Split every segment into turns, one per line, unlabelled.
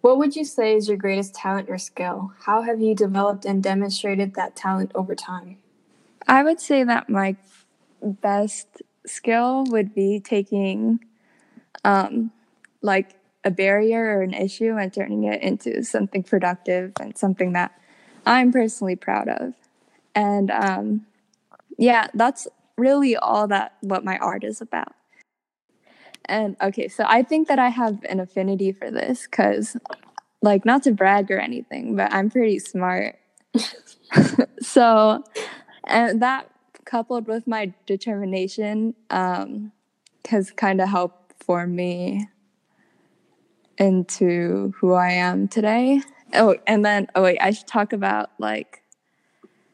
What would you say is your greatest talent or skill? How have you developed and demonstrated that talent over time?
I would say that my best skill would be taking um, like a barrier or an issue and turning it into something productive and something that I'm personally proud of. And um, yeah, that's really all that what my art is about. And okay, so I think that I have an affinity for this because, like, not to brag or anything, but I'm pretty smart. so, and that coupled with my determination um, has kind of helped form me into who I am today. Oh, and then, oh, wait, I should talk about like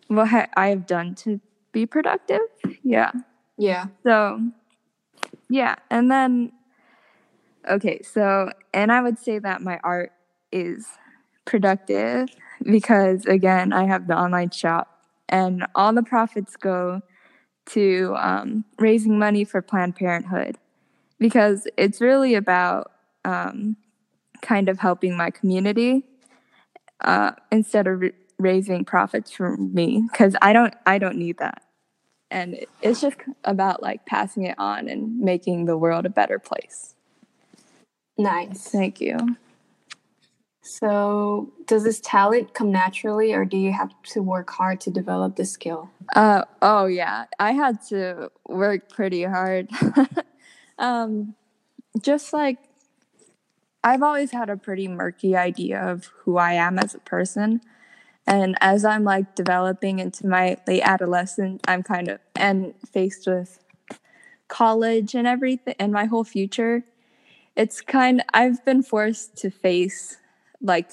what I have done to be productive. Yeah.
Yeah.
So, yeah. And then, okay. So, and I would say that my art is productive because, again, I have the online shop and all the profits go to um, raising money for Planned Parenthood because it's really about um, kind of helping my community uh, instead of raising profits for me because I don't I don't need that, and it's just about like passing it on and making the world a better place.
Nice.
Thank you.
So, does this talent come naturally, or do you have to work hard to develop the skill?
Uh, oh, yeah. I had to work pretty hard. um, just like I've always had a pretty murky idea of who I am as a person. And as I'm like developing into my late adolescent, I'm kind of and faced with college and everything and my whole future. It's kind I've been forced to face like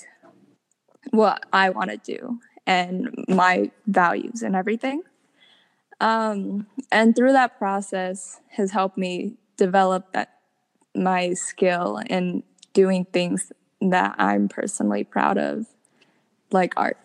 what I want to do and my values and everything. Um, and through that process has helped me develop that, my skill in doing things that I'm personally proud of, like art.